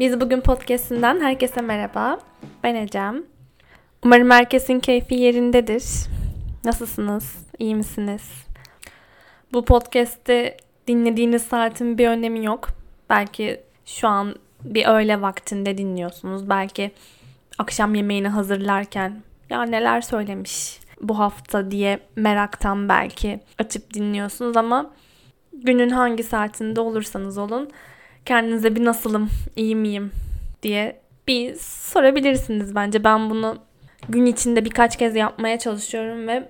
Biz bugün podcast'inden herkese merhaba. Ben Ecem. Umarım herkesin keyfi yerindedir. Nasılsınız? İyi misiniz? Bu podcast'te dinlediğiniz saatin bir önemi yok. Belki şu an bir öğle vaktinde dinliyorsunuz. Belki akşam yemeğini hazırlarken ya neler söylemiş bu hafta diye meraktan belki açıp dinliyorsunuz ama günün hangi saatinde olursanız olun kendinize bir nasılım, iyi miyim diye bir sorabilirsiniz bence. Ben bunu gün içinde birkaç kez yapmaya çalışıyorum ve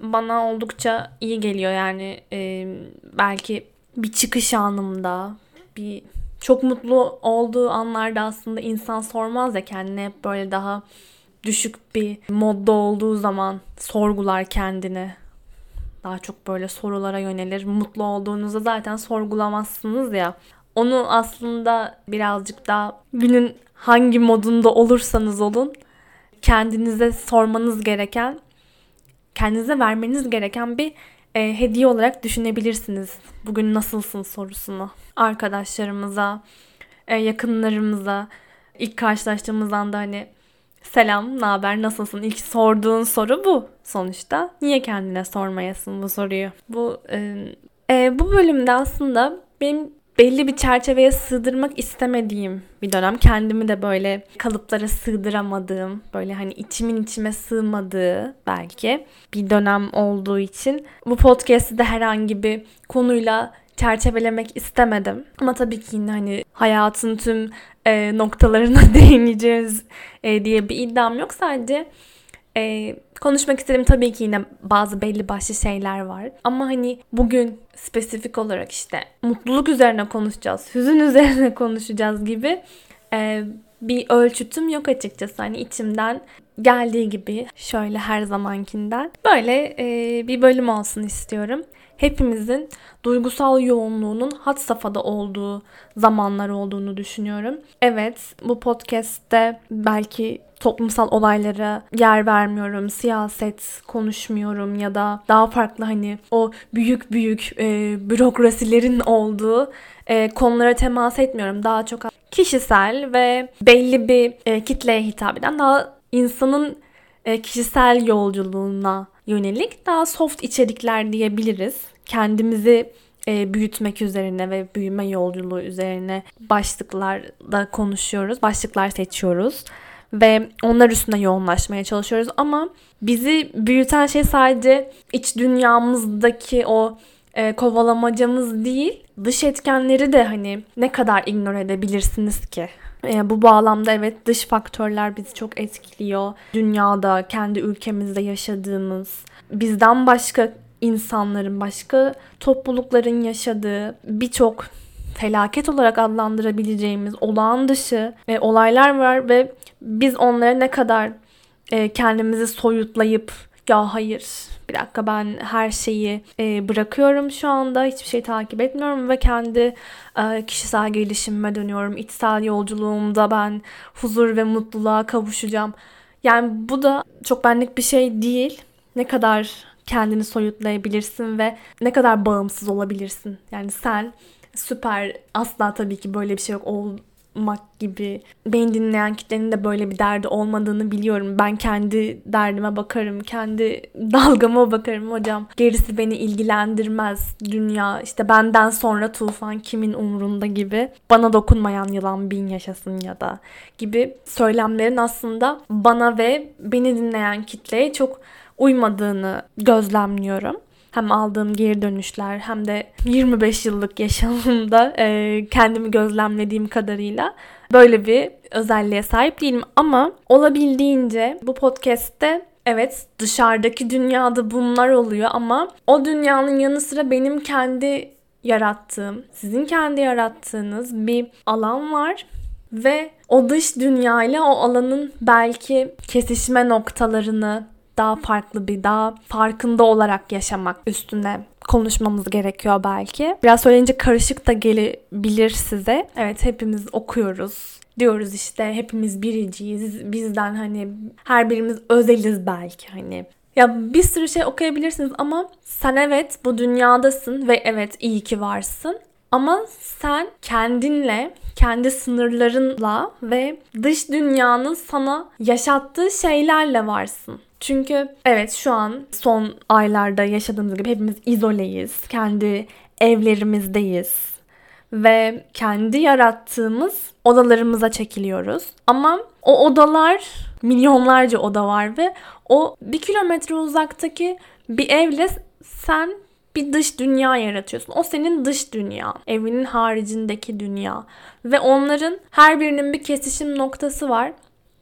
bana oldukça iyi geliyor yani e, belki bir çıkış anımda bir çok mutlu olduğu anlarda aslında insan sormaz ya kendine hep böyle daha düşük bir modda olduğu zaman sorgular kendini. Daha çok böyle sorulara yönelir. Mutlu olduğunuzda zaten sorgulamazsınız ya. Onu aslında birazcık daha günün hangi modunda olursanız olun kendinize sormanız gereken, kendinize vermeniz gereken bir e, hediye olarak düşünebilirsiniz. Bugün nasılsın sorusunu. Arkadaşlarımıza, e, yakınlarımıza ilk karşılaştığımız anda hani selam, ne haber, nasılsın? İlk sorduğun soru bu sonuçta. Niye kendine sormayasın bu soruyu? Bu e, e, bu bölümde aslında benim belli bir çerçeveye sığdırmak istemediğim bir dönem. Kendimi de böyle kalıplara sığdıramadığım, böyle hani içimin içime sığmadığı belki bir dönem olduğu için bu podcast'i de herhangi bir konuyla çerçevelemek istemedim. Ama tabii ki yine hani hayatın tüm e, noktalarına değineceğiz e, diye bir iddiam yok. Sadece e, konuşmak istediğim tabii ki yine bazı belli başlı şeyler var. Ama hani bugün spesifik olarak işte mutluluk üzerine konuşacağız, hüzün üzerine konuşacağız gibi e, bir ölçütüm yok açıkçası. Hani içimden geldiği gibi şöyle her zamankinden böyle e, bir bölüm olsun istiyorum. Hepimizin duygusal yoğunluğunun hat safhada olduğu zamanlar olduğunu düşünüyorum. Evet bu podcast'te belki toplumsal olaylara yer vermiyorum, siyaset konuşmuyorum ya da daha farklı hani o büyük büyük e, bürokrasilerin olduğu e, konulara temas etmiyorum. Daha çok kişisel ve belli bir e, kitleye hitap eden daha insanın e, kişisel yolculuğuna yönelik daha soft içerikler diyebiliriz. Kendimizi e, büyütmek üzerine ve büyüme yolculuğu üzerine başlıklarda konuşuyoruz. Başlıklar seçiyoruz ve onlar üstüne yoğunlaşmaya çalışıyoruz ama bizi büyüten şey sadece iç dünyamızdaki o e, kovalamacamız değil, dış etkenleri de hani ne kadar ignore edebilirsiniz ki? E, bu bağlamda evet dış faktörler bizi çok etkiliyor. Dünyada, kendi ülkemizde yaşadığımız, bizden başka insanların, başka toplulukların yaşadığı birçok felaket olarak adlandırabileceğimiz olağan dışı e, olaylar var ve biz onlara ne kadar e, kendimizi soyutlayıp ya hayır bir dakika ben her şeyi e, bırakıyorum şu anda hiçbir şey takip etmiyorum ve kendi e, kişisel gelişimime dönüyorum. İçsel yolculuğumda ben huzur ve mutluluğa kavuşacağım. Yani bu da çok benlik bir şey değil. Ne kadar kendini soyutlayabilirsin ve ne kadar bağımsız olabilirsin. Yani sen süper asla tabii ki böyle bir şey yok olmak gibi. Beni dinleyen kitlenin de böyle bir derdi olmadığını biliyorum. Ben kendi derdime bakarım, kendi dalgama bakarım hocam. Gerisi beni ilgilendirmez. Dünya işte benden sonra tufan kimin umrunda gibi. Bana dokunmayan yılan bin yaşasın ya da gibi söylemlerin aslında bana ve beni dinleyen kitleye çok uymadığını gözlemliyorum hem aldığım geri dönüşler hem de 25 yıllık yaşamımda e, kendimi gözlemlediğim kadarıyla böyle bir özelliğe sahip değilim. Ama olabildiğince bu podcast'te evet dışarıdaki dünyada bunlar oluyor ama o dünyanın yanı sıra benim kendi yarattığım, sizin kendi yarattığınız bir alan var ve o dış dünyayla o alanın belki kesişme noktalarını daha farklı bir, daha farkında olarak yaşamak üstüne konuşmamız gerekiyor belki. Biraz söyleyince karışık da gelebilir size. Evet hepimiz okuyoruz. Diyoruz işte hepimiz biriciyiz. Bizden hani her birimiz özeliz belki hani. Ya bir sürü şey okuyabilirsiniz ama sen evet bu dünyadasın ve evet iyi ki varsın. Ama sen kendinle, kendi sınırlarınla ve dış dünyanın sana yaşattığı şeylerle varsın. Çünkü evet şu an son aylarda yaşadığımız gibi hepimiz izoleyiz. Kendi evlerimizdeyiz ve kendi yarattığımız odalarımıza çekiliyoruz. Ama o odalar milyonlarca oda var ve o bir kilometre uzaktaki bir evle sen bir dış dünya yaratıyorsun. O senin dış dünya, evinin haricindeki dünya ve onların her birinin bir kesişim noktası var.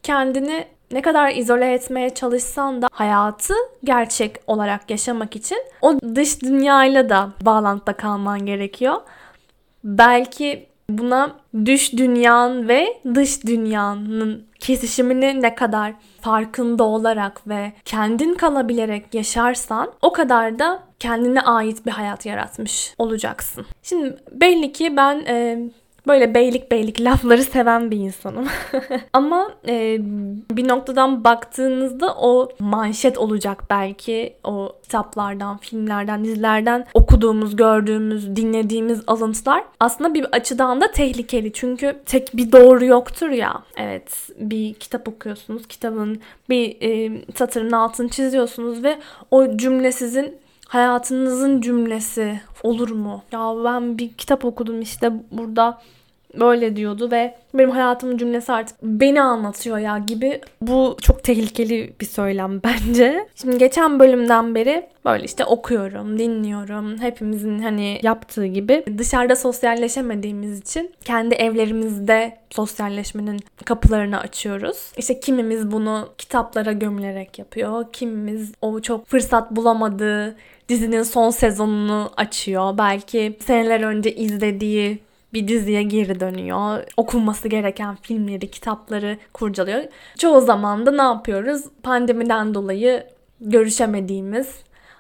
Kendini ne kadar izole etmeye çalışsan da hayatı gerçek olarak yaşamak için o dış dünyayla da bağlantıda kalman gerekiyor. Belki buna düş dünyan ve dış dünyanın kesişimini ne kadar farkında olarak ve kendin kalabilerek yaşarsan o kadar da kendine ait bir hayat yaratmış olacaksın. Şimdi belli ki ben e, böyle beylik beylik lafları seven bir insanım. Ama e, bir noktadan baktığınızda o manşet olacak belki o kitaplardan, filmlerden, dizilerden okuduğumuz, gördüğümüz, dinlediğimiz alıntılar aslında bir açıdan da tehlikeli. Çünkü tek bir doğru yoktur ya. Evet bir kitap okuyorsunuz. Kitabın bir e, satırın altını çiziyorsunuz ve o cümle sizin hayatınızın cümlesi olur mu? Ya ben bir kitap okudum işte burada böyle diyordu ve benim hayatımın cümlesi artık beni anlatıyor ya gibi. Bu çok tehlikeli bir söylem bence. Şimdi geçen bölümden beri böyle işte okuyorum, dinliyorum. Hepimizin hani yaptığı gibi dışarıda sosyalleşemediğimiz için kendi evlerimizde sosyalleşmenin kapılarını açıyoruz. İşte kimimiz bunu kitaplara gömülerek yapıyor. Kimimiz o çok fırsat bulamadığı dizinin son sezonunu açıyor. Belki seneler önce izlediği bir diziye geri dönüyor. Okunması gereken filmleri, kitapları kurcalıyor. Çoğu zaman da ne yapıyoruz? Pandemiden dolayı görüşemediğimiz,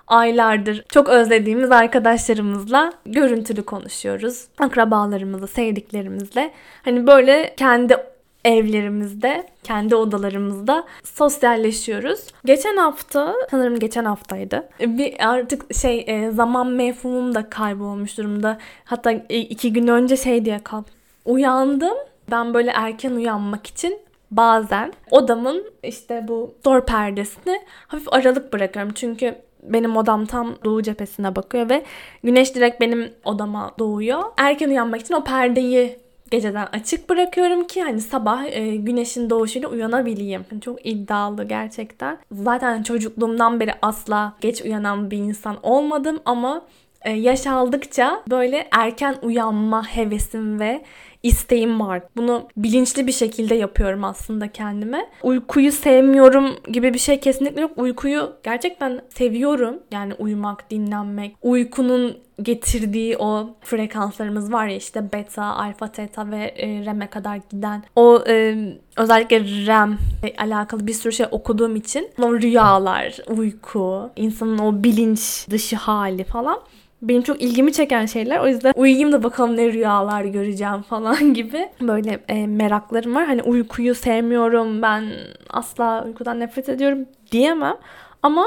aylardır çok özlediğimiz arkadaşlarımızla görüntülü konuşuyoruz. Akrabalarımızla, sevdiklerimizle. Hani böyle kendi evlerimizde, kendi odalarımızda sosyalleşiyoruz. Geçen hafta, sanırım geçen haftaydı. Bir artık şey e, zaman mefhumum da kaybolmuş durumda. Hatta iki gün önce şey diye kal. Uyandım. Ben böyle erken uyanmak için bazen odamın işte bu door perdesini hafif aralık bırakıyorum. Çünkü benim odam tam doğu cephesine bakıyor ve güneş direkt benim odama doğuyor. Erken uyanmak için o perdeyi geceden açık bırakıyorum ki hani sabah e, güneşin doğuşuyla uyanabileyim. Yani çok iddialı gerçekten. Zaten çocukluğumdan beri asla geç uyanan bir insan olmadım ama e, yaş aldıkça böyle erken uyanma hevesim ve isteğim var. Bunu bilinçli bir şekilde yapıyorum aslında kendime. Uykuyu sevmiyorum gibi bir şey kesinlikle yok. Uykuyu gerçekten seviyorum. Yani uyumak, dinlenmek, uykunun getirdiği o frekanslarımız var ya işte beta, alfa, teta ve e, REM'e kadar giden o e, özellikle REM ile alakalı bir sürü şey okuduğum için o rüyalar, uyku, insanın o bilinç dışı hali falan benim çok ilgimi çeken şeyler. O yüzden uyuyayım da bakalım ne rüyalar göreceğim falan gibi böyle e, meraklarım var. Hani uykuyu sevmiyorum ben asla uykudan nefret ediyorum diyemem. Ama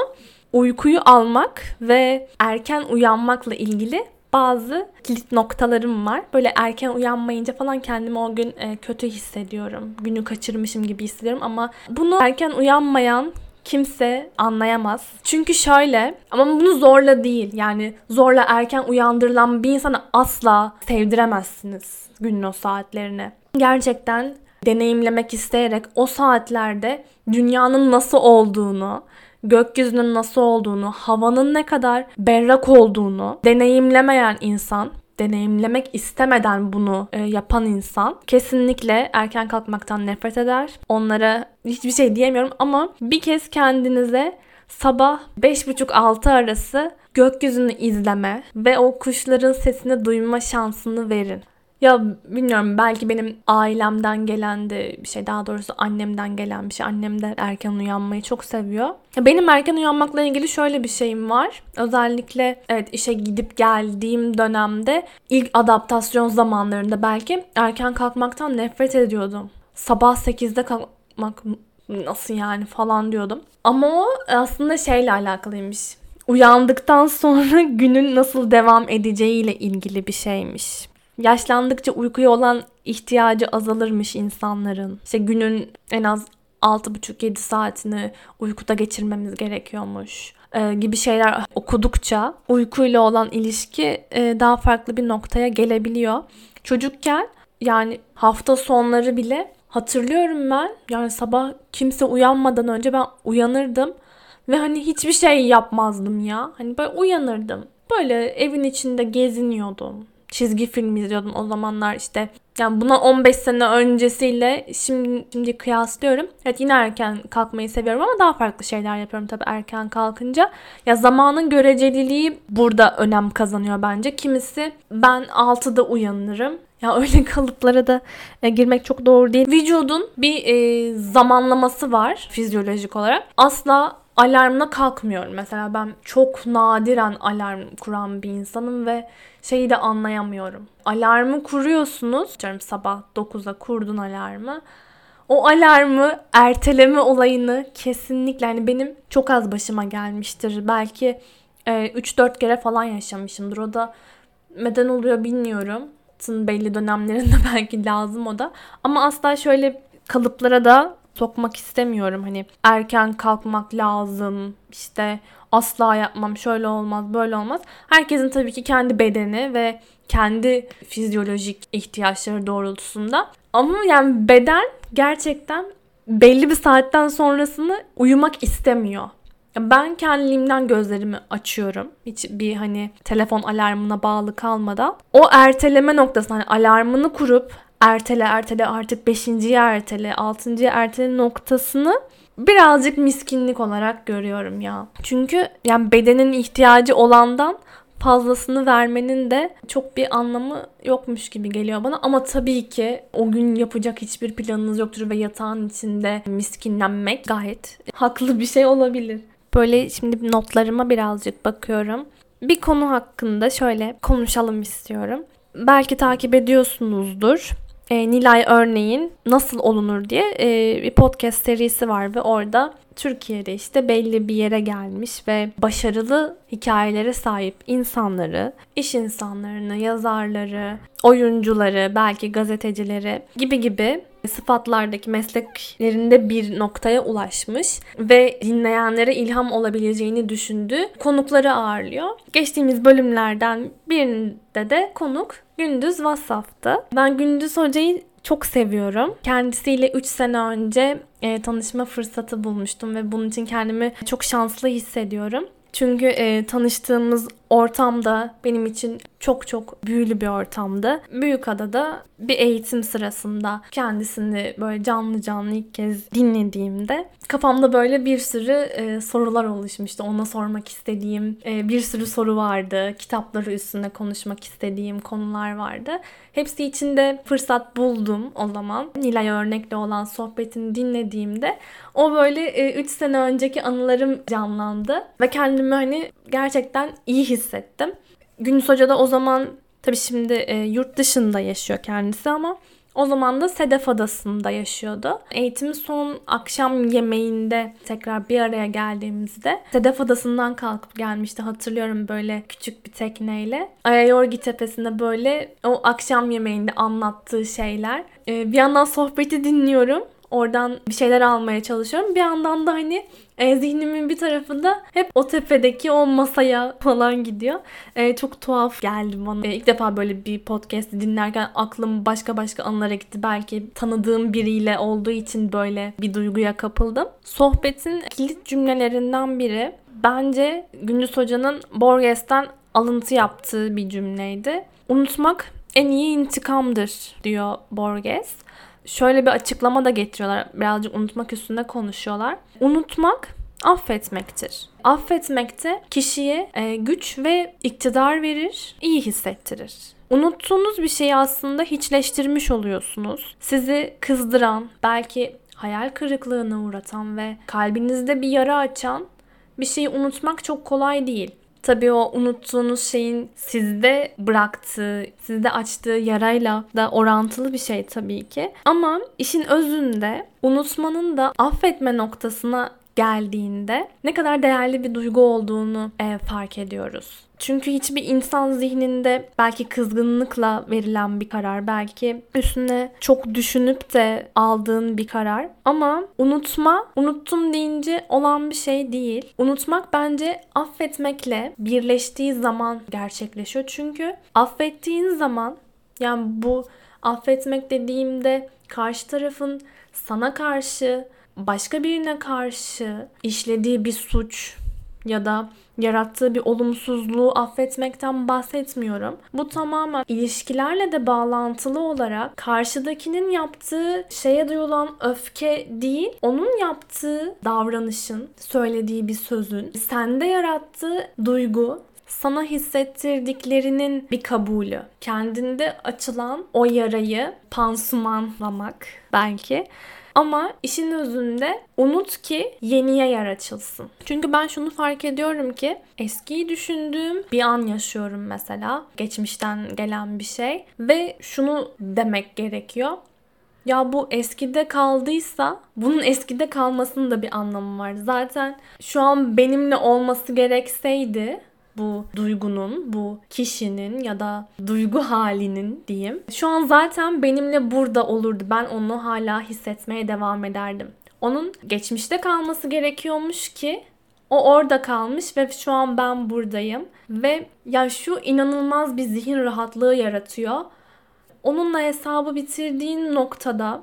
uykuyu almak ve erken uyanmakla ilgili bazı kilit noktalarım var. Böyle erken uyanmayınca falan kendimi o gün e, kötü hissediyorum. Günü kaçırmışım gibi hissediyorum ama bunu erken uyanmayan kimse anlayamaz. Çünkü şöyle ama bunu zorla değil. Yani zorla erken uyandırılan bir insanı asla sevdiremezsiniz günün o saatlerini. Gerçekten deneyimlemek isteyerek o saatlerde dünyanın nasıl olduğunu, gökyüzünün nasıl olduğunu, havanın ne kadar berrak olduğunu deneyimlemeyen insan deneyimlemek istemeden bunu e, yapan insan kesinlikle erken kalkmaktan nefret eder. Onlara hiçbir şey diyemiyorum ama bir kez kendinize sabah 5.30-6 arası gökyüzünü izleme ve o kuşların sesini duyma şansını verin. Ya bilmiyorum belki benim ailemden gelen de bir şey daha doğrusu annemden gelen bir şey. Annem de erken uyanmayı çok seviyor. Benim erken uyanmakla ilgili şöyle bir şeyim var. Özellikle evet işe gidip geldiğim dönemde ilk adaptasyon zamanlarında belki erken kalkmaktan nefret ediyordum. Sabah 8'de kalkmak nasıl yani falan diyordum. Ama o aslında şeyle alakalıymış. Uyandıktan sonra günün nasıl devam edeceğiyle ilgili bir şeymiş. Yaşlandıkça uykuya olan ihtiyacı azalırmış insanların. İşte günün en az 6,5-7 saatini uykuda geçirmemiz gerekiyormuş e, gibi şeyler okudukça uykuyla olan ilişki e, daha farklı bir noktaya gelebiliyor. Çocukken yani hafta sonları bile hatırlıyorum ben. Yani sabah kimse uyanmadan önce ben uyanırdım ve hani hiçbir şey yapmazdım ya. Hani böyle uyanırdım. Böyle evin içinde geziniyordum çizgi film izliyordum o zamanlar işte. Yani buna 15 sene öncesiyle şimdi, şimdi kıyaslıyorum. Evet yine erken kalkmayı seviyorum ama daha farklı şeyler yapıyorum tabii erken kalkınca. Ya zamanın göreceliliği burada önem kazanıyor bence. Kimisi ben 6'da uyanırım. Ya öyle kalıplara da e, girmek çok doğru değil. Vücudun bir e, zamanlaması var fizyolojik olarak. Asla alarmla kalkmıyorum. Mesela ben çok nadiren alarm kuran bir insanım ve şeyi de anlayamıyorum. Alarmı kuruyorsunuz. Diyorum sabah 9'a kurdun alarmı. O alarmı erteleme olayını kesinlikle hani benim çok az başıma gelmiştir. Belki e, 3-4 kere falan yaşamışımdır. O da neden oluyor bilmiyorum. Belli dönemlerinde belki lazım o da. Ama asla şöyle kalıplara da sokmak istemiyorum. Hani erken kalkmak lazım. İşte asla yapmam. Şöyle olmaz, böyle olmaz. Herkesin tabii ki kendi bedeni ve kendi fizyolojik ihtiyaçları doğrultusunda. Ama yani beden gerçekten belli bir saatten sonrasını uyumak istemiyor. Ben kendiliğimden gözlerimi açıyorum. Hiç bir hani telefon alarmına bağlı kalmadan. O erteleme noktası hani alarmını kurup ertele ertele artık beşinciye ertele, altıncıya ertele noktasını birazcık miskinlik olarak görüyorum ya. Çünkü yani bedenin ihtiyacı olandan fazlasını vermenin de çok bir anlamı yokmuş gibi geliyor bana. Ama tabii ki o gün yapacak hiçbir planınız yoktur ve yatağın içinde miskinlenmek gayet haklı bir şey olabilir. Böyle şimdi notlarıma birazcık bakıyorum. Bir konu hakkında şöyle konuşalım istiyorum. Belki takip ediyorsunuzdur e, Nilay örneğin nasıl olunur diye e, bir podcast serisi var ve orada Türkiye'de işte belli bir yere gelmiş ve başarılı hikayelere sahip insanları, iş insanlarını, yazarları, oyuncuları, belki gazetecileri gibi gibi sıfatlardaki mesleklerinde bir noktaya ulaşmış ve dinleyenlere ilham olabileceğini düşündüğü konukları ağırlıyor. Geçtiğimiz bölümlerden birinde de konuk Gündüz Vassaf'tı. Ben Gündüz Hoca'yı çok seviyorum. Kendisiyle 3 sene önce e, tanışma fırsatı bulmuştum ve bunun için kendimi çok şanslı hissediyorum. Çünkü e, tanıştığımız ortamda benim için çok çok büyülü bir ortamdı. Büyükada'da bir eğitim sırasında kendisini böyle canlı canlı ilk kez dinlediğimde kafamda böyle bir sürü e, sorular oluşmuştu. Ona sormak istediğim e, bir sürü soru vardı. Kitapları üstünde konuşmak istediğim konular vardı. Hepsi içinde fırsat buldum o zaman. Nilay örnekle olan sohbetini dinlediğimde o böyle 3 e, sene önceki anılarım canlandı ve kendimi hani gerçekten iyi hissettim. Gündüz Hoca da o zaman tabii şimdi e, yurt dışında yaşıyor kendisi ama o zaman da Sedef Adası'nda yaşıyordu. Eğitimin son akşam yemeğinde tekrar bir araya geldiğimizde Sedef Adası'ndan kalkıp gelmişti. Hatırlıyorum böyle küçük bir tekneyle. Ayayorgi Tepesi'nde böyle o akşam yemeğinde anlattığı şeyler. Ee, bir yandan sohbeti dinliyorum. Oradan bir şeyler almaya çalışıyorum. Bir yandan da hani e, zihnimin bir tarafında hep o tepedeki o masaya falan gidiyor. E, çok tuhaf geldi bana. E, ilk defa böyle bir podcast dinlerken aklım başka başka anılara gitti. Belki tanıdığım biriyle olduğu için böyle bir duyguya kapıldım. Sohbetin kilit cümlelerinden biri bence Gündüz Hoca'nın Borges'ten alıntı yaptığı bir cümleydi. Unutmak en iyi intikamdır diyor Borges şöyle bir açıklama da getiriyorlar. Birazcık unutmak üstünde konuşuyorlar. Unutmak affetmektir. Affetmekte kişiye e, güç ve iktidar verir, iyi hissettirir. Unuttuğunuz bir şeyi aslında hiçleştirmiş oluyorsunuz. Sizi kızdıran, belki hayal kırıklığına uğratan ve kalbinizde bir yara açan bir şeyi unutmak çok kolay değil. Tabii o unuttuğunuz şeyin sizde bıraktığı, sizde açtığı yarayla da orantılı bir şey tabii ki. Ama işin özünde unutmanın da affetme noktasına geldiğinde ne kadar değerli bir duygu olduğunu e, fark ediyoruz. Çünkü hiçbir insan zihninde belki kızgınlıkla verilen bir karar, belki üstüne çok düşünüp de aldığın bir karar. Ama unutma, unuttum deyince olan bir şey değil. Unutmak bence affetmekle birleştiği zaman gerçekleşiyor. Çünkü affettiğin zaman yani bu affetmek dediğimde karşı tarafın sana karşı, başka birine karşı işlediği bir suç ya da yarattığı bir olumsuzluğu affetmekten bahsetmiyorum. Bu tamamen ilişkilerle de bağlantılı olarak karşıdakinin yaptığı şeye duyulan öfke değil, onun yaptığı davranışın, söylediği bir sözün sende yarattığı duygu sana hissettirdiklerinin bir kabulü. Kendinde açılan o yarayı pansumanlamak belki. Ama işin özünde unut ki yeniye yer açılsın. Çünkü ben şunu fark ediyorum ki eskiyi düşündüğüm bir an yaşıyorum mesela. Geçmişten gelen bir şey. Ve şunu demek gerekiyor. Ya bu eskide kaldıysa bunun eskide kalmasının da bir anlamı var. Zaten şu an benimle olması gerekseydi bu duygunun, bu kişinin ya da duygu halinin diyeyim. Şu an zaten benimle burada olurdu. Ben onu hala hissetmeye devam ederdim. Onun geçmişte kalması gerekiyormuş ki o orada kalmış ve şu an ben buradayım. Ve ya şu inanılmaz bir zihin rahatlığı yaratıyor. Onunla hesabı bitirdiğin noktada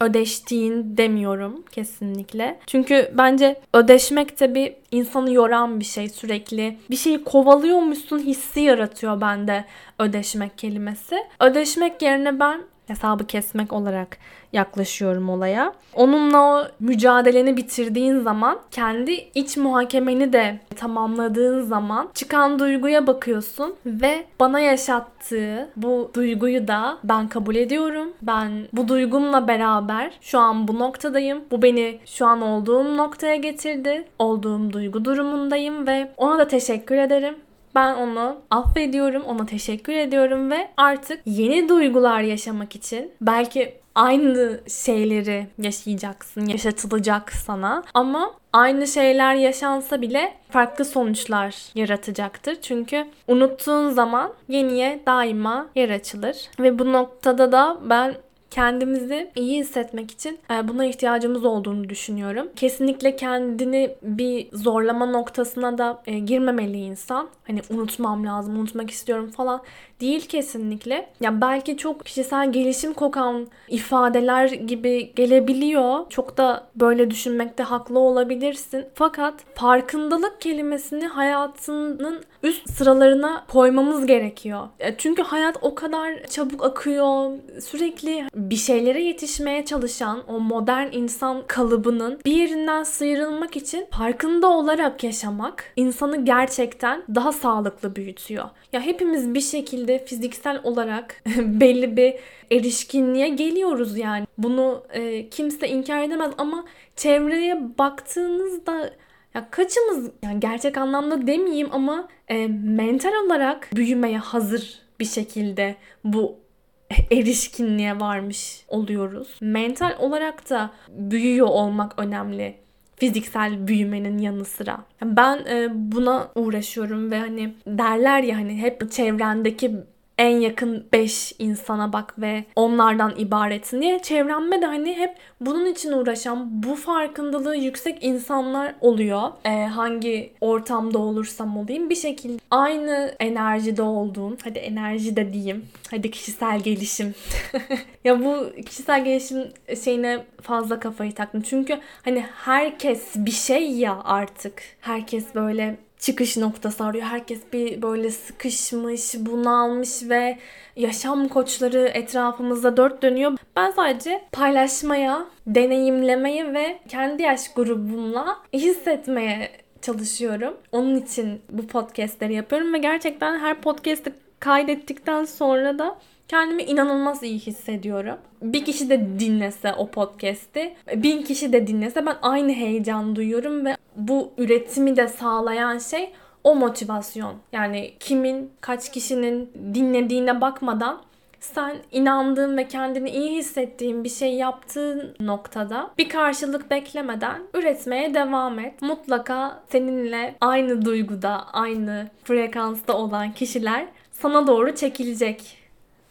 ödeştiğin demiyorum kesinlikle. Çünkü bence ödeşmek de bir insanı yoran bir şey sürekli. Bir şeyi kovalıyormuşsun hissi yaratıyor bende ödeşmek kelimesi. Ödeşmek yerine ben hesabı kesmek olarak yaklaşıyorum olaya. Onunla o mücadeleni bitirdiğin zaman kendi iç muhakemeni de tamamladığın zaman çıkan duyguya bakıyorsun ve bana yaşattığı bu duyguyu da ben kabul ediyorum. Ben bu duygumla beraber şu an bu noktadayım. Bu beni şu an olduğum noktaya getirdi. Olduğum duygu durumundayım ve ona da teşekkür ederim. Ben onu affediyorum, ona teşekkür ediyorum ve artık yeni duygular yaşamak için belki aynı şeyleri yaşayacaksın, yaşatılacak sana ama aynı şeyler yaşansa bile farklı sonuçlar yaratacaktır. Çünkü unuttuğun zaman yeniye daima yer açılır ve bu noktada da ben kendimizi iyi hissetmek için e, buna ihtiyacımız olduğunu düşünüyorum. Kesinlikle kendini bir zorlama noktasına da e, girmemeli insan. Hani unutmam lazım, unutmak istiyorum falan değil kesinlikle. Ya belki çok kişisel gelişim kokan ifadeler gibi gelebiliyor. Çok da böyle düşünmekte haklı olabilirsin. Fakat farkındalık kelimesini hayatının üst sıralarına koymamız gerekiyor. Çünkü hayat o kadar çabuk akıyor. Sürekli bir şeylere yetişmeye çalışan o modern insan kalıbının bir yerinden sıyrılmak için farkında olarak yaşamak insanı gerçekten daha sağlıklı büyütüyor. Ya hepimiz bir şekilde fiziksel olarak belli bir erişkinliğe geliyoruz yani. Bunu e, kimse inkar edemez ama çevreye baktığınızda ya kaçımız yani gerçek anlamda demeyeyim ama e, mental olarak büyümeye hazır bir şekilde bu erişkinliğe varmış oluyoruz. Mental olarak da büyüyor olmak önemli fiziksel büyümenin yanı sıra. Ben e, buna uğraşıyorum ve hani derler ya hani hep çevrendeki en yakın 5 insana bak ve onlardan ibaretsin diye. Çevremde de hani hep bunun için uğraşan bu farkındalığı yüksek insanlar oluyor. Ee, hangi ortamda olursam olayım bir şekilde aynı enerjide olduğum hadi enerji de diyeyim hadi kişisel gelişim. Ya bu kişisel gelişim şeyine fazla kafayı taktım. Çünkü hani herkes bir şey ya artık. Herkes böyle çıkış noktası arıyor. Herkes bir böyle sıkışmış, bunalmış ve yaşam koçları etrafımızda dört dönüyor. Ben sadece paylaşmaya, deneyimlemeye ve kendi yaş grubumla hissetmeye çalışıyorum. Onun için bu podcastleri yapıyorum ve gerçekten her podcast'i kaydettikten sonra da Kendimi inanılmaz iyi hissediyorum. Bir kişi de dinlese o podcast'i, bin kişi de dinlese ben aynı heyecan duyuyorum ve bu üretimi de sağlayan şey o motivasyon. Yani kimin, kaç kişinin dinlediğine bakmadan sen inandığın ve kendini iyi hissettiğin bir şey yaptığın noktada bir karşılık beklemeden üretmeye devam et. Mutlaka seninle aynı duyguda, aynı frekansta olan kişiler sana doğru çekilecek.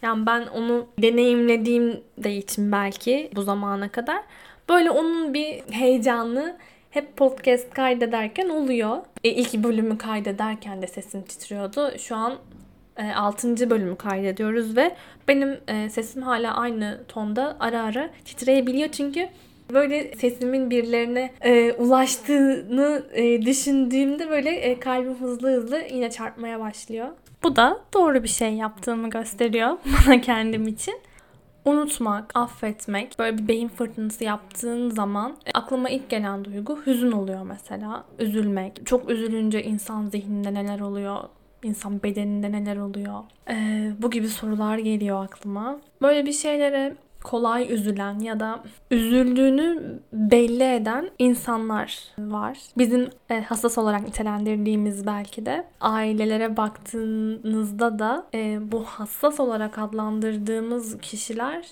Yani ben onu deneyimlediğim de için belki bu zamana kadar böyle onun bir heyecanı hep podcast kaydederken oluyor. E, ilk bölümü kaydederken de sesim titriyordu. Şu an e, 6. bölümü kaydediyoruz ve benim e, sesim hala aynı tonda ara ara titreyebiliyor çünkü böyle sesimin birilerine e, ulaştığını e, düşündüğümde böyle e, kalbim hızlı hızlı yine çarpmaya başlıyor. Bu da doğru bir şey yaptığımı gösteriyor bana kendim için. Unutmak, affetmek, böyle bir beyin fırtınası yaptığın zaman e, aklıma ilk gelen duygu hüzün oluyor mesela. Üzülmek. Çok üzülünce insan zihninde neler oluyor? insan bedeninde neler oluyor? Ee, bu gibi sorular geliyor aklıma. Böyle bir şeylere kolay üzülen ya da üzüldüğünü belli eden insanlar var. Bizim e, hassas olarak nitelendirdiğimiz belki de ailelere baktığınızda da e, bu hassas olarak adlandırdığımız kişiler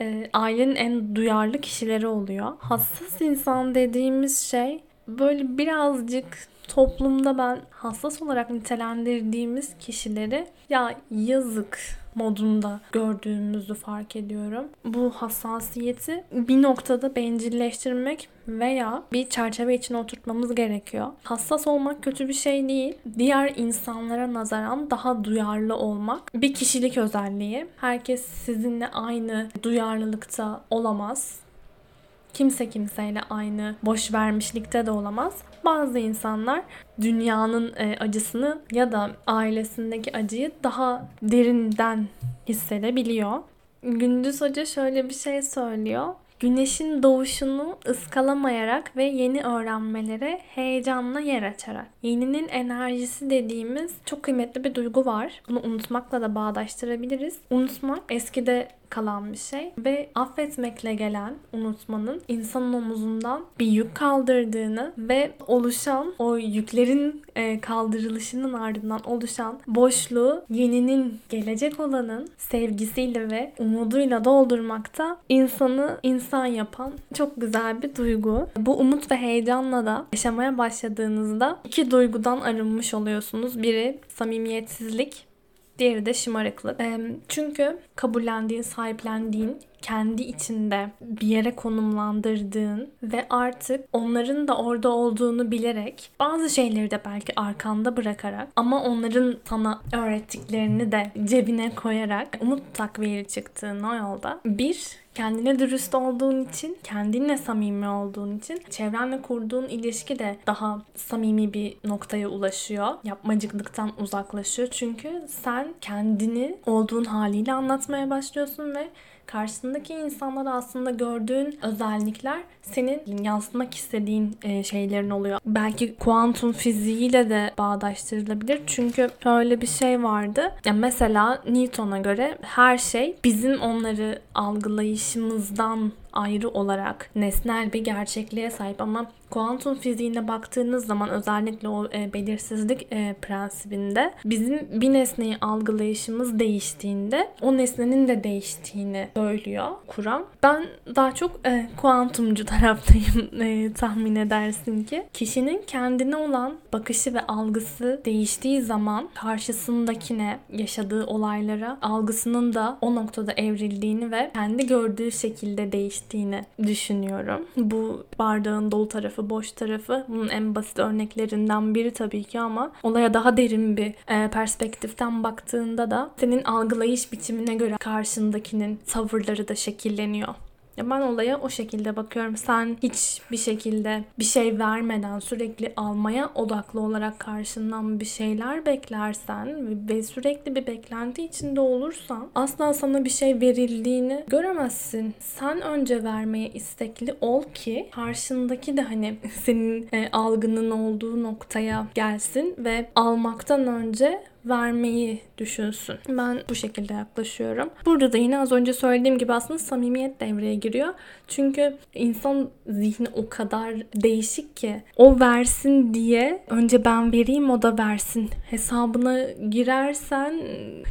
e, ailenin en duyarlı kişileri oluyor. Hassas insan dediğimiz şey böyle birazcık toplumda ben hassas olarak nitelendirdiğimiz kişileri ya yazık modunda gördüğümüzü fark ediyorum. Bu hassasiyeti bir noktada bencilleştirmek veya bir çerçeve içine oturtmamız gerekiyor. Hassas olmak kötü bir şey değil. Diğer insanlara nazaran daha duyarlı olmak bir kişilik özelliği. Herkes sizinle aynı duyarlılıkta olamaz. Kimse kimseyle aynı boş vermişlikte de olamaz. Bazı insanlar dünyanın e, acısını ya da ailesindeki acıyı daha derinden hissedebiliyor. Gündüz Hoca şöyle bir şey söylüyor. Güneşin doğuşunu ıskalamayarak ve yeni öğrenmelere heyecanla yer açarak. Yeninin enerjisi dediğimiz çok kıymetli bir duygu var. Bunu unutmakla da bağdaştırabiliriz. Unutmak eskide kalan bir şey ve affetmekle gelen unutmanın insanın omuzundan bir yük kaldırdığını ve oluşan o yüklerin e, kaldırılışının ardından oluşan boşluğu yeninin gelecek olanın sevgisiyle ve umuduyla doldurmakta insanı insan yapan çok güzel bir duygu. Bu umut ve heyecanla da yaşamaya başladığınızda iki duygudan arınmış oluyorsunuz. Biri samimiyetsizlik, Diğeri de şımarıklık. Çünkü kabullendiğin, sahiplendiğin kendi içinde bir yere konumlandırdığın ve artık onların da orada olduğunu bilerek bazı şeyleri de belki arkanda bırakarak ama onların sana öğrettiklerini de cebine koyarak umut takviyeli çıktığın o yolda bir kendine dürüst olduğun için, kendinle samimi olduğun için çevrenle kurduğun ilişki de daha samimi bir noktaya ulaşıyor. Yapmacıklıktan uzaklaşıyor. Çünkü sen kendini olduğun haliyle anlatmaya başlıyorsun ve karşısındaki insanlara aslında gördüğün özellikler senin yansıtmak istediğin e, şeylerin oluyor. Belki kuantum fiziğiyle de bağdaştırılabilir. Çünkü öyle bir şey vardı. Ya mesela Newton'a göre her şey bizim onları algılayışımızdan ayrı olarak nesnel bir gerçekliğe sahip ama kuantum fiziğine baktığınız zaman özellikle o e, belirsizlik e, prensibinde bizim bir nesneyi algılayışımız değiştiğinde o nesnenin de değiştiğini söylüyor Kur'an. Ben daha çok e, kuantumcu taraftayım e, tahmin edersin ki. Kişinin kendine olan bakışı ve algısı değiştiği zaman karşısındakine yaşadığı olaylara algısının da o noktada evrildiğini ve kendi gördüğü şekilde değiştiğini düşünüyorum. Bu bardağın dolu tarafı, boş tarafı bunun en basit örneklerinden biri tabii ki ama olaya daha derin bir e, perspektiften baktığında da senin algılayış biçimine göre karşındakinin tavırları da şekilleniyor. Ben olaya o şekilde bakıyorum. Sen hiçbir şekilde bir şey vermeden sürekli almaya odaklı olarak karşından bir şeyler beklersen ve sürekli bir beklenti içinde olursan asla sana bir şey verildiğini göremezsin. Sen önce vermeye istekli ol ki karşındaki de hani senin e, algının olduğu noktaya gelsin ve almaktan önce vermeyi düşünsün. Ben bu şekilde yaklaşıyorum. Burada da yine az önce söylediğim gibi aslında samimiyet devreye giriyor. Çünkü insan zihni o kadar değişik ki o versin diye önce ben vereyim o da versin hesabına girersen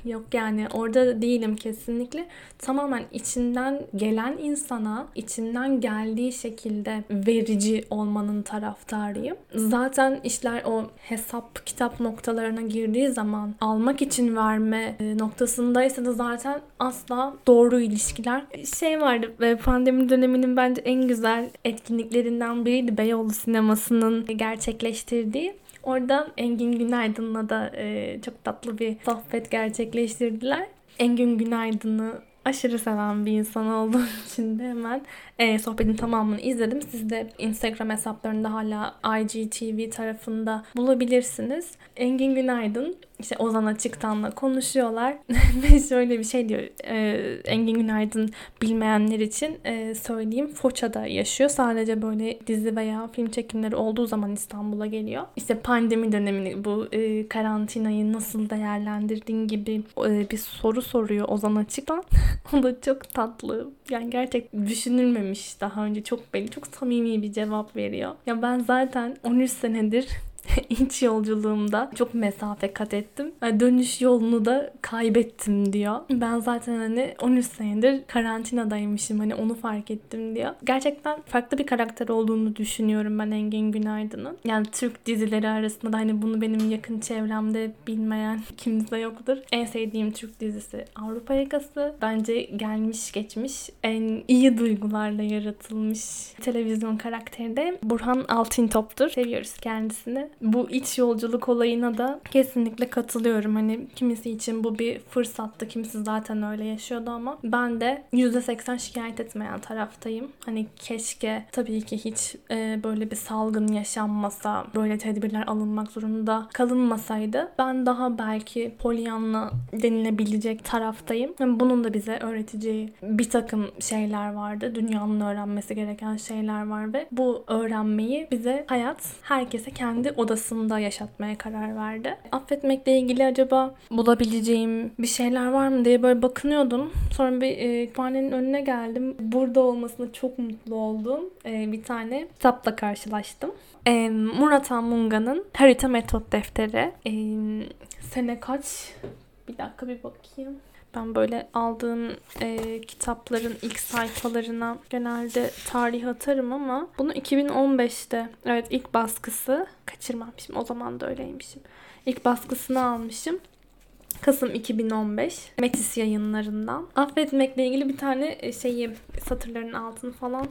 yok yani orada değilim kesinlikle. Tamamen içinden gelen insana içinden geldiği şekilde verici olmanın taraftarıyım. Zaten işler o hesap kitap noktalarına girdiği zaman almak için verme e, noktasındaysa da zaten asla doğru ilişkiler. Şey vardı ve pandemi döneminin bence en güzel etkinliklerinden biriydi Beyoğlu sinemasının gerçekleştirdiği. Orada Engin Günaydın'la da e, çok tatlı bir sohbet gerçekleştirdiler. Engin Günaydın'ı aşırı seven bir insan olduğum için de hemen e, sohbetin tamamını izledim. Siz de Instagram hesaplarında hala IGTV tarafında bulabilirsiniz. Engin Günaydın işte Ozan Açıktan'la konuşuyorlar. Ve şöyle bir şey diyor e, Engin Günaydın bilmeyenler için e, söyleyeyim. Foça'da yaşıyor. Sadece böyle dizi veya film çekimleri olduğu zaman İstanbul'a geliyor. İşte pandemi dönemini bu e, karantinayı nasıl değerlendirdin gibi e, bir soru soruyor Ozan Açıktan. O da çok tatlı. Yani gerçek düşünülmemiş daha önce. Çok belli çok samimi bir cevap veriyor. Ya ben zaten 13 senedir iç yolculuğumda çok mesafe kat ettim. Dönüş yolunu da kaybettim diyor. Ben zaten hani 13 senedir karantinadaymışım hani onu fark ettim diyor. Gerçekten farklı bir karakter olduğunu düşünüyorum ben Engin Günaydın'ın. Yani Türk dizileri arasında da hani bunu benim yakın çevremde bilmeyen kimse yoktur. En sevdiğim Türk dizisi Avrupa Yakası. Bence gelmiş geçmiş en iyi duygularla yaratılmış televizyon karakteri de Burhan Altıntop'tur. Seviyoruz kendisini bu iç yolculuk olayına da kesinlikle katılıyorum. Hani kimisi için bu bir fırsattı. Kimisi zaten öyle yaşıyordu ama ben de %80 şikayet etmeyen taraftayım. Hani keşke tabii ki hiç e, böyle bir salgın yaşanmasa, böyle tedbirler alınmak zorunda kalınmasaydı ben daha belki polyanla denilebilecek taraftayım. Yani bunun da bize öğreteceği bir takım şeyler vardı. Dünyanın öğrenmesi gereken şeyler var ve bu öğrenmeyi bize hayat herkese kendi odasında yaşatmaya karar verdi. Affetmekle ilgili acaba bulabileceğim bir şeyler var mı diye böyle bakınıyordum. Sonra bir e, kütüphanenin önüne geldim. Burada olmasına çok mutlu oldum. E, bir tane kitapla karşılaştım. E, Murat Anmunga'nın Harita Metot Defteri. E, sene kaç? Bir dakika bir bakayım. Ben böyle aldığım e, kitapların ilk sayfalarına genelde tarih atarım ama bunu 2015'te evet ilk baskısı kaçırmamışım. O zaman da öyleymişim. İlk baskısını almışım. Kasım 2015 Metis yayınlarından. Affetmekle ilgili bir tane e, şeyi satırların altını falan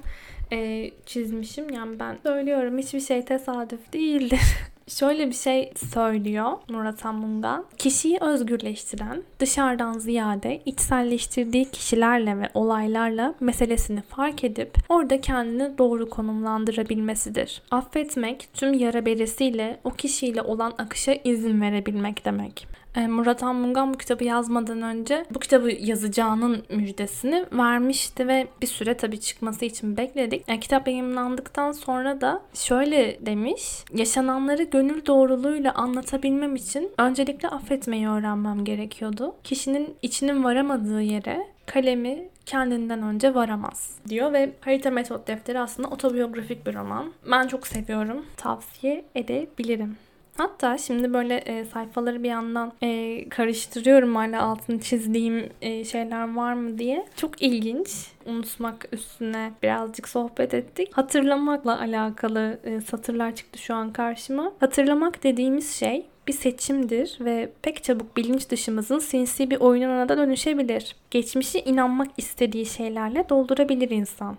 e, çizmişim. Yani ben söylüyorum hiçbir şey tesadüf değildir. Şöyle bir şey söylüyor Murat Anmungan. Kişiyi özgürleştiren, dışarıdan ziyade içselleştirdiği kişilerle ve olaylarla meselesini fark edip orada kendini doğru konumlandırabilmesidir. Affetmek tüm yara beresiyle o kişiyle olan akışa izin verebilmek demek. E, Murat Anmungan bu kitabı yazmadan önce bu kitabı yazacağının müjdesini vermişti ve bir süre tabii çıkması için bekledik. Yani kitap yayınlandıktan sonra da şöyle demiş. Yaşananları gönül doğruluğuyla anlatabilmem için öncelikle affetmeyi öğrenmem gerekiyordu. Kişinin içinin varamadığı yere kalemi kendinden önce varamaz diyor ve Harita Metot Defteri aslında otobiyografik bir roman. Ben çok seviyorum. Tavsiye edebilirim. Hatta şimdi böyle e, sayfaları bir yandan e, karıştırıyorum hala altını çizdiğim e, şeyler var mı diye. Çok ilginç. Unutmak üstüne birazcık sohbet ettik. Hatırlamakla alakalı e, satırlar çıktı şu an karşıma. Hatırlamak dediğimiz şey bir seçimdir ve pek çabuk bilinç dışımızın sinsi bir oyununa da dönüşebilir. Geçmişi inanmak istediği şeylerle doldurabilir insan.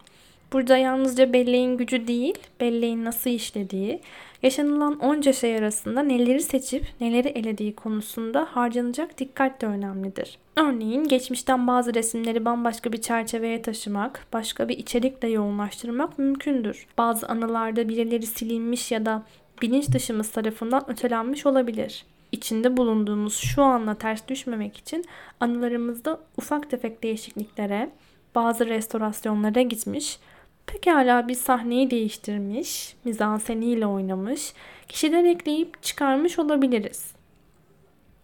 Burada yalnızca belleğin gücü değil, belleğin nasıl işlediği, yaşanılan onca şey arasında neleri seçip neleri elediği konusunda harcanacak dikkat de önemlidir. Örneğin geçmişten bazı resimleri bambaşka bir çerçeveye taşımak, başka bir içerikle yoğunlaştırmak mümkündür. Bazı anılarda birileri silinmiş ya da bilinç dışımız tarafından ötelenmiş olabilir. İçinde bulunduğumuz şu anla ters düşmemek için anılarımızda ufak tefek değişikliklere, bazı restorasyonlara gitmiş, Pekala bir sahneyi değiştirmiş, mizanseniyle oynamış, kişiler ekleyip çıkarmış olabiliriz.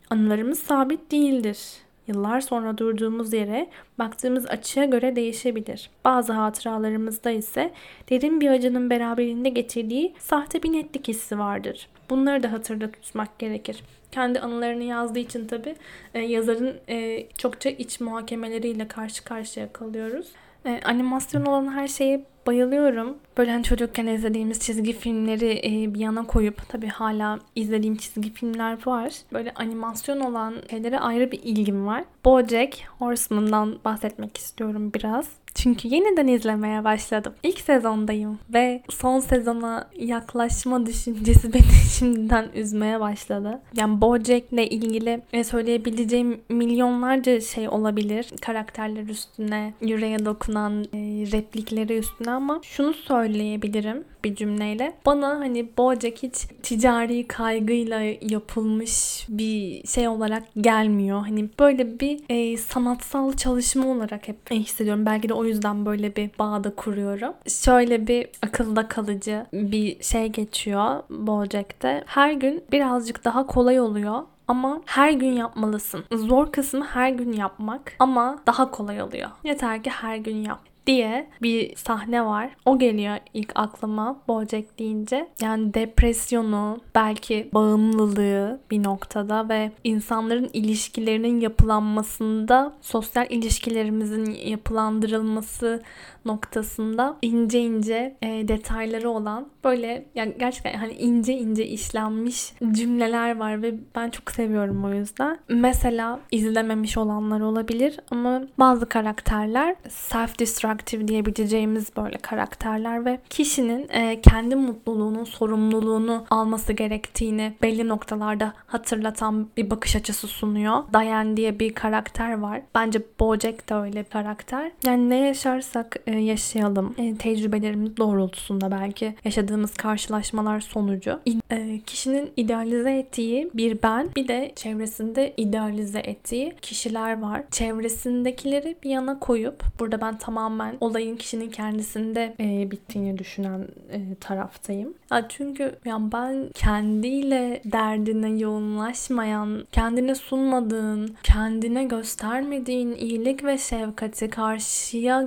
Anılarımız sabit değildir. Yıllar sonra durduğumuz yere baktığımız açıya göre değişebilir. Bazı hatıralarımızda ise derin bir acının beraberinde getirdiği sahte bir netlik hissi vardır. Bunları da hatırda tutmak gerekir. Kendi anılarını yazdığı için tabi e, yazarın e, çokça iç muhakemeleriyle karşı karşıya kalıyoruz. E, animasyon olan her şeye bayılıyorum. Böyle hani çocukken izlediğimiz çizgi filmleri e, bir yana koyup tabii hala izlediğim çizgi filmler var. Böyle animasyon olan şeylere ayrı bir ilgim var. BoJack Horseman'dan bahsetmek istiyorum biraz. Çünkü yeniden izlemeye başladım. İlk sezondayım ve son sezona yaklaşma düşüncesi beni şimdiden üzmeye başladı. Yani Bojack'le ilgili e, söyleyebileceğim milyonlarca şey olabilir. Karakterler üstüne, yüreğe dokunan e, replikleri üstüne ama şunu söyleyebilirim bir cümleyle. Bana hani Bojack hiç ticari kaygıyla yapılmış bir şey olarak gelmiyor. Hani böyle bir e, sanatsal çalışma olarak hep hissediyorum. Belki de o yüzden böyle bir bağda kuruyorum. Şöyle bir akılda kalıcı bir şey geçiyor Bojack'te. Her gün birazcık daha kolay oluyor ama her gün yapmalısın. Zor kısmı her gün yapmak ama daha kolay oluyor. Yeter ki her gün yap diye bir sahne var. O geliyor ilk aklıma Bojack deyince. Yani depresyonu, belki bağımlılığı bir noktada ve insanların ilişkilerinin yapılanmasında, sosyal ilişkilerimizin yapılandırılması noktasında ince ince e, detayları olan böyle yani gerçekten hani ince ince işlenmiş cümleler var ve ben çok seviyorum o yüzden. Mesela izlememiş olanlar olabilir ama bazı karakterler self-destructive diyebileceğimiz böyle karakterler ve kişinin e, kendi mutluluğunun sorumluluğunu alması gerektiğini belli noktalarda hatırlatan bir bakış açısı sunuyor. Diane diye bir karakter var. Bence Bojack da öyle bir karakter. Yani ne yaşarsak e, yaşayalım. E, tecrübelerimiz doğrultusunda belki yaşadığımız karşılaşmalar sonucu e, kişinin idealize ettiği bir ben bir de çevresinde idealize ettiği kişiler var. Çevresindekileri bir yana koyup burada ben tamamen olayın kişinin kendisinde e, bittiğini düşünen e, taraftayım. Ya çünkü yani ben kendiyle derdine yoğunlaşmayan, kendine sunmadığın, kendine göstermediğin iyilik ve şefkati karşıya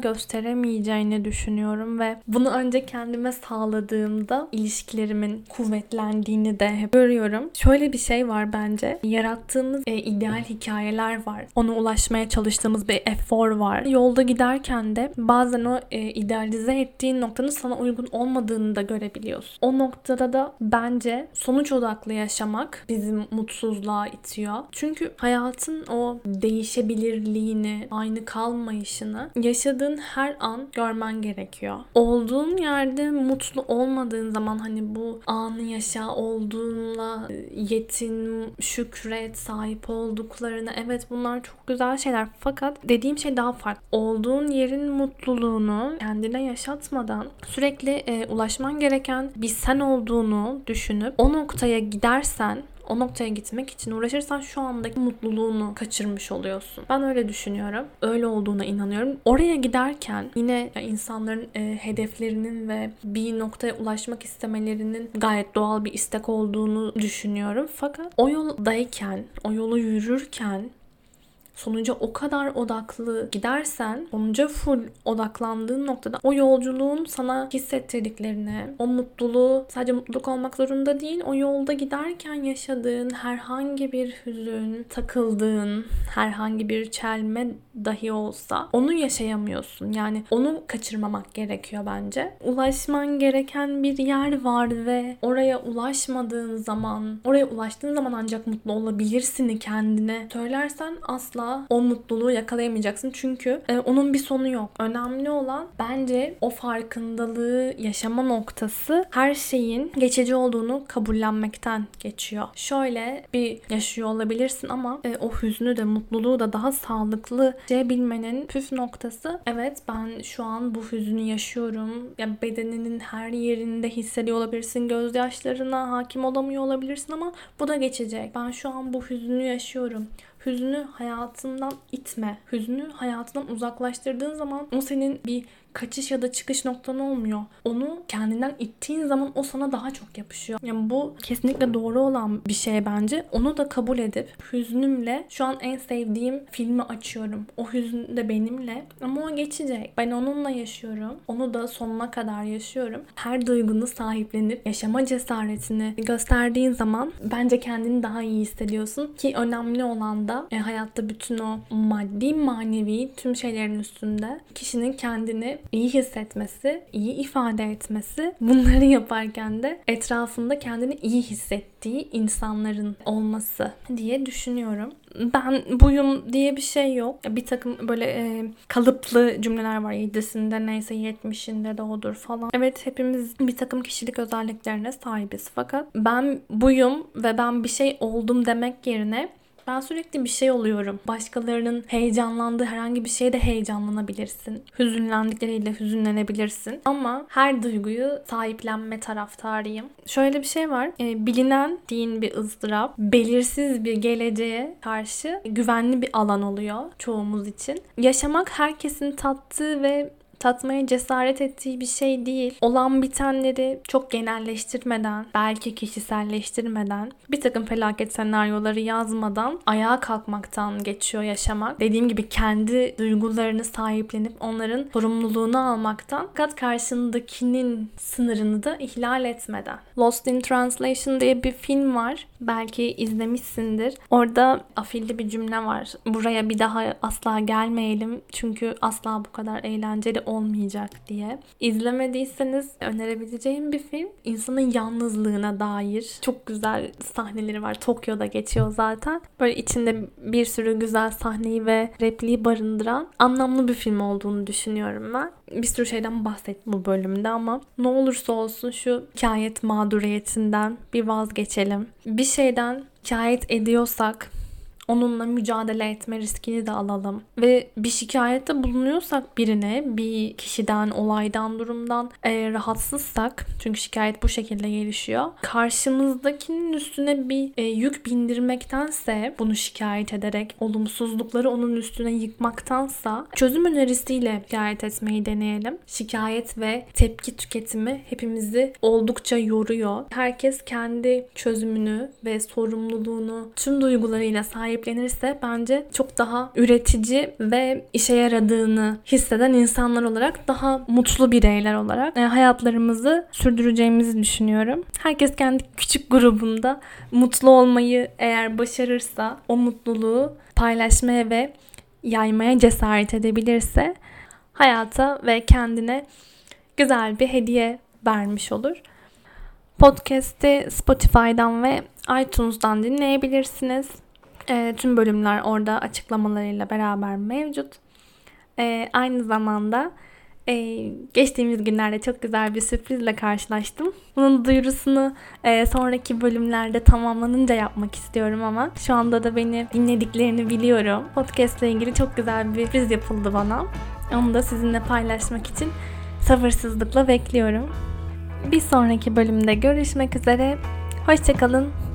gösteremeyeceğini düşünüyorum ve bunu önce kendime sağladığımda ilişkilerimin kuvvetlendiğini de hep görüyorum. Şöyle bir şey var bence. Yarattığımız e, ideal hikayeler var. Ona ulaşmaya çalıştığımız bir efor var. Yolda giderken de bazen o e, idealize ettiğin noktanın sana uygun olmadığını da görebiliyorsun. O noktada da bence sonuç odaklı yaşamak bizi mutsuzluğa itiyor. Çünkü hayatın o değişebilirliğini, aynı kalmayışını yaşadığın her an görmen gerekiyor. Olduğun yerde mutlu olmadığın zaman hani bu anı yaşa olduğunla yetin, şükret, sahip olduklarına evet bunlar çok güzel şeyler fakat dediğim şey daha farklı. Olduğun yerin mutluluğunu kendine yaşatmadan sürekli e, ulaşman gereken bir sen olduğunu düşünüp o noktaya gidersen o noktaya gitmek için uğraşırsan şu andaki mutluluğunu kaçırmış oluyorsun. Ben öyle düşünüyorum. Öyle olduğuna inanıyorum. Oraya giderken yine insanların e, hedeflerinin ve bir noktaya ulaşmak istemelerinin gayet doğal bir istek olduğunu düşünüyorum. Fakat o yoldayken, o yolu yürürken sonuca o kadar odaklı gidersen sonuca full odaklandığın noktada o yolculuğun sana hissettirdiklerini, o mutluluğu sadece mutluluk olmak zorunda değil, o yolda giderken yaşadığın herhangi bir hüzün, takıldığın herhangi bir çelme dahi olsa onu yaşayamıyorsun. Yani onu kaçırmamak gerekiyor bence. Ulaşman gereken bir yer var ve oraya ulaşmadığın zaman, oraya ulaştığın zaman ancak mutlu olabilirsin kendine söylersen asla o mutluluğu yakalayamayacaksın. Çünkü e, onun bir sonu yok. Önemli olan bence o farkındalığı yaşama noktası her şeyin geçici olduğunu kabullenmekten geçiyor. Şöyle bir yaşıyor olabilirsin ama e, o hüznü de mutluluğu da daha sağlıklı bilmenin püf noktası evet ben şu an bu hüznü yaşıyorum. Ya bedeninin her yerinde hissediyor olabilirsin. Gözyaşlarına hakim olamıyor olabilirsin ama bu da geçecek. Ben şu an bu hüznü yaşıyorum. Hüznü hayatından itme. Hüznü hayatından uzaklaştırdığın zaman o senin bir kaçış ya da çıkış noktan olmuyor. Onu kendinden ittiğin zaman o sana daha çok yapışıyor. Yani bu kesinlikle doğru olan bir şey bence. Onu da kabul edip hüznümle şu an en sevdiğim filmi açıyorum. O hüzün de benimle ama o geçecek. Ben onunla yaşıyorum. Onu da sonuna kadar yaşıyorum. Her duygunu sahiplenip yaşama cesaretini gösterdiğin zaman bence kendini daha iyi hissediyorsun ki önemli olan da e, hayatta bütün o maddi manevi tüm şeylerin üstünde kişinin kendini iyi hissetmesi, iyi ifade etmesi, bunları yaparken de etrafında kendini iyi hissettiği insanların olması diye düşünüyorum. Ben buyum diye bir şey yok. Bir takım böyle e, kalıplı cümleler var. Yedisinde neyse yetmişinde de odur falan. Evet hepimiz bir takım kişilik özelliklerine sahibiz. Fakat ben buyum ve ben bir şey oldum demek yerine ben sürekli bir şey oluyorum. Başkalarının heyecanlandığı herhangi bir şeyde heyecanlanabilirsin. Hüzünlendikleriyle hüzünlenebilirsin. Ama her duyguyu sahiplenme taraftarıyım. Şöyle bir şey var. E, bilinen din bir ızdırap, belirsiz bir geleceğe karşı güvenli bir alan oluyor çoğumuz için. Yaşamak herkesin tattığı ve tatmaya cesaret ettiği bir şey değil. Olan bitenleri çok genelleştirmeden, belki kişiselleştirmeden, bir takım felaket senaryoları yazmadan ayağa kalkmaktan geçiyor yaşamak. Dediğim gibi kendi duygularını sahiplenip onların sorumluluğunu almaktan fakat karşındakinin sınırını da ihlal etmeden. Lost in Translation diye bir film var. Belki izlemişsindir. Orada afilli bir cümle var. Buraya bir daha asla gelmeyelim çünkü asla bu kadar eğlenceli olmayacak diye. İzlemediyseniz önerebileceğim bir film. İnsanın yalnızlığına dair çok güzel sahneleri var. Tokyo'da geçiyor zaten. Böyle içinde bir sürü güzel sahneyi ve repliği barındıran anlamlı bir film olduğunu düşünüyorum ben. Bir sürü şeyden bahsettim bu bölümde ama ne olursa olsun şu hikayet mağduriyetinden bir vazgeçelim. Bir şeyden şikayet ediyorsak onunla mücadele etme riskini de alalım. Ve bir şikayette bulunuyorsak birine, bir kişiden, olaydan, durumdan e, rahatsızsak, çünkü şikayet bu şekilde gelişiyor. Karşımızdakinin üstüne bir e, yük bindirmektense, bunu şikayet ederek olumsuzlukları onun üstüne yıkmaktansa çözüm önerisiyle şikayet etmeyi deneyelim. Şikayet ve tepki tüketimi hepimizi oldukça yoruyor. Herkes kendi çözümünü ve sorumluluğunu tüm duygularıyla sahip sahiplenirse bence çok daha üretici ve işe yaradığını hisseden insanlar olarak daha mutlu bireyler olarak e, hayatlarımızı sürdüreceğimizi düşünüyorum. Herkes kendi küçük grubunda mutlu olmayı eğer başarırsa o mutluluğu paylaşmaya ve yaymaya cesaret edebilirse hayata ve kendine güzel bir hediye vermiş olur. Podcast'i Spotify'dan ve iTunes'dan dinleyebilirsiniz. E, tüm bölümler orada açıklamalarıyla beraber mevcut. E, aynı zamanda e, geçtiğimiz günlerde çok güzel bir sürprizle karşılaştım. Bunun duyurusunu e, sonraki bölümlerde tamamlanınca yapmak istiyorum ama şu anda da beni dinlediklerini biliyorum. Podcast ile ilgili çok güzel bir sürpriz yapıldı bana. Onu da sizinle paylaşmak için sabırsızlıkla bekliyorum. Bir sonraki bölümde görüşmek üzere. Hoşçakalın.